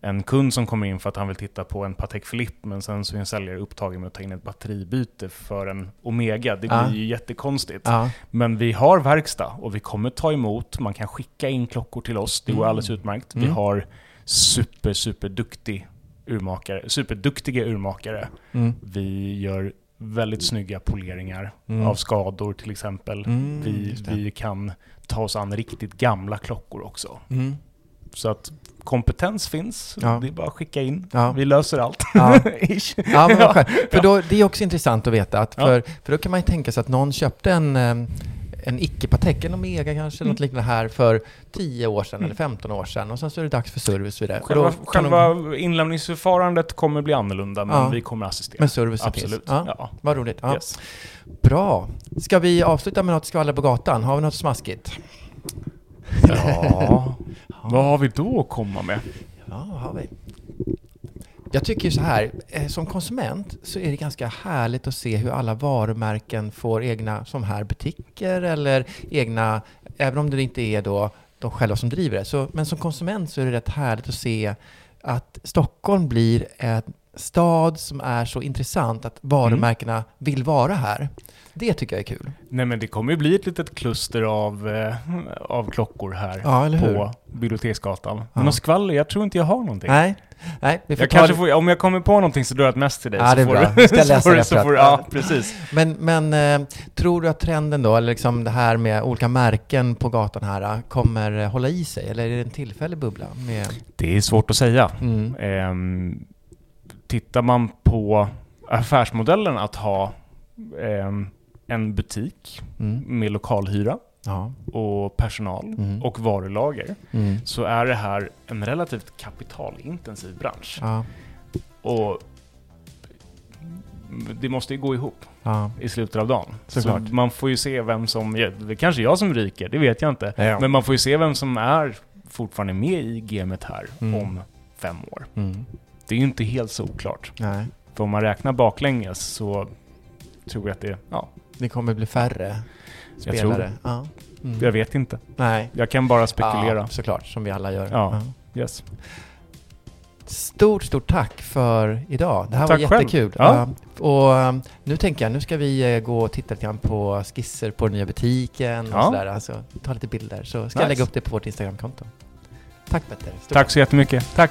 en kund som kommer in för att han vill titta på en Patek Philippe, men sen så är en säljare upptagen med att ta in ett batteribyte för en Omega. Det blir Ja. ju jättekonstigt. Ja. Men vi har verkstad och vi kommer ta emot, man kan skicka in klockor till oss, det går Mm. alldeles utmärkt. Vi Mm. har super, super duktig urmakare, superduktiga urmakare. Mm. Vi gör väldigt snygga poleringar Mm. av skador till exempel. Mm, vi, vi kan ta oss an riktigt gamla klockor också. Mm. Så att kompetens finns, Ja. det är bara att skicka in. Ja. Vi löser allt. Ja. Ja, men. För då, det är också intressant att veta att för, för då kan man ju tänka sig att någon köpte en, en icke-Patek, en Omega kanske, Mm. något liknande här för 10 år sedan eller 15 år sedan och sen så är det dags för service vidare. Och Själva, kan de- själva inlämningsförfarandet kommer bli annorlunda, men Ja. vi kommer assistera. Men servicen Absolut. finns. Ja. Ja. Vad roligt. Yes. Bra. Ska vi avsluta med något skvaller på gatan? Har vi något smaskigt? Ja, vad har vi då att komma med? Ja, har vi. Jag tycker så här, eh, som konsument så är det ganska härligt att se hur alla varumärken får egna, som här, butiker eller egna, även om det inte är då de själva som driver det. Så, men som konsument så är det rätt härligt att se att Stockholm blir en stad som är så intressant att varumärkena vill vara här. Det tycker jag är kul. Nej men det kommer ju bli ett litet kluster av, eh, av klockor här Ja, på Biblioteksgatan. Ja. Men något skvaller, jag tror inte jag har någonting. Nej, nej vi får Jag kanske får, om jag kommer på någonting så drar jag ett mess till dig. Ja, så det är får bra. Du, ska så läsa får det så får, Ja, precis. Men, men eh, tror du att trenden då, eller liksom det här med olika märken på gatan här, eh, kommer hålla i sig? Eller är det en tillfällig bubbla? Med, Det är svårt att säga. mm, Ehm, tittar man på affärsmodellen att ha ehm, en butik mm, med lokalhyra ja, och personal Mm. och varulager mm, så är det här en relativt kapitalintensiv bransch. ja, Och det måste ju gå ihop ja, i slutet av dagen. Såklart. Så man får ju se vem som, det är kanske jag som ryker, det vet jag inte. Ja. Men man får ju se vem som är fortfarande med i gamet här Mm. om fem år. mm, Det är ju inte helt så oklart. nej. För om man räknar baklänges så tror jag att det, ja, Det kommer bli färre Jag spelare. tror det. Ja. Mm. jag vet inte. Nej. Jag kan bara spekulera. Ja, såklart, som vi alla gör. Ja. Yes. Stort, stort tack för idag. Det här Tack var jättekul. Ja. Ja. Och um, nu tänker jag, nu ska vi eh, gå och titta lite grann på skisser på den nya butiken och Ja. sådär. Alltså, ta lite bilder. Så ska jag Nice. lägga upp det på vårt Instagramkonto. Tack Petter. Stort Tack så jättemycket. Tack.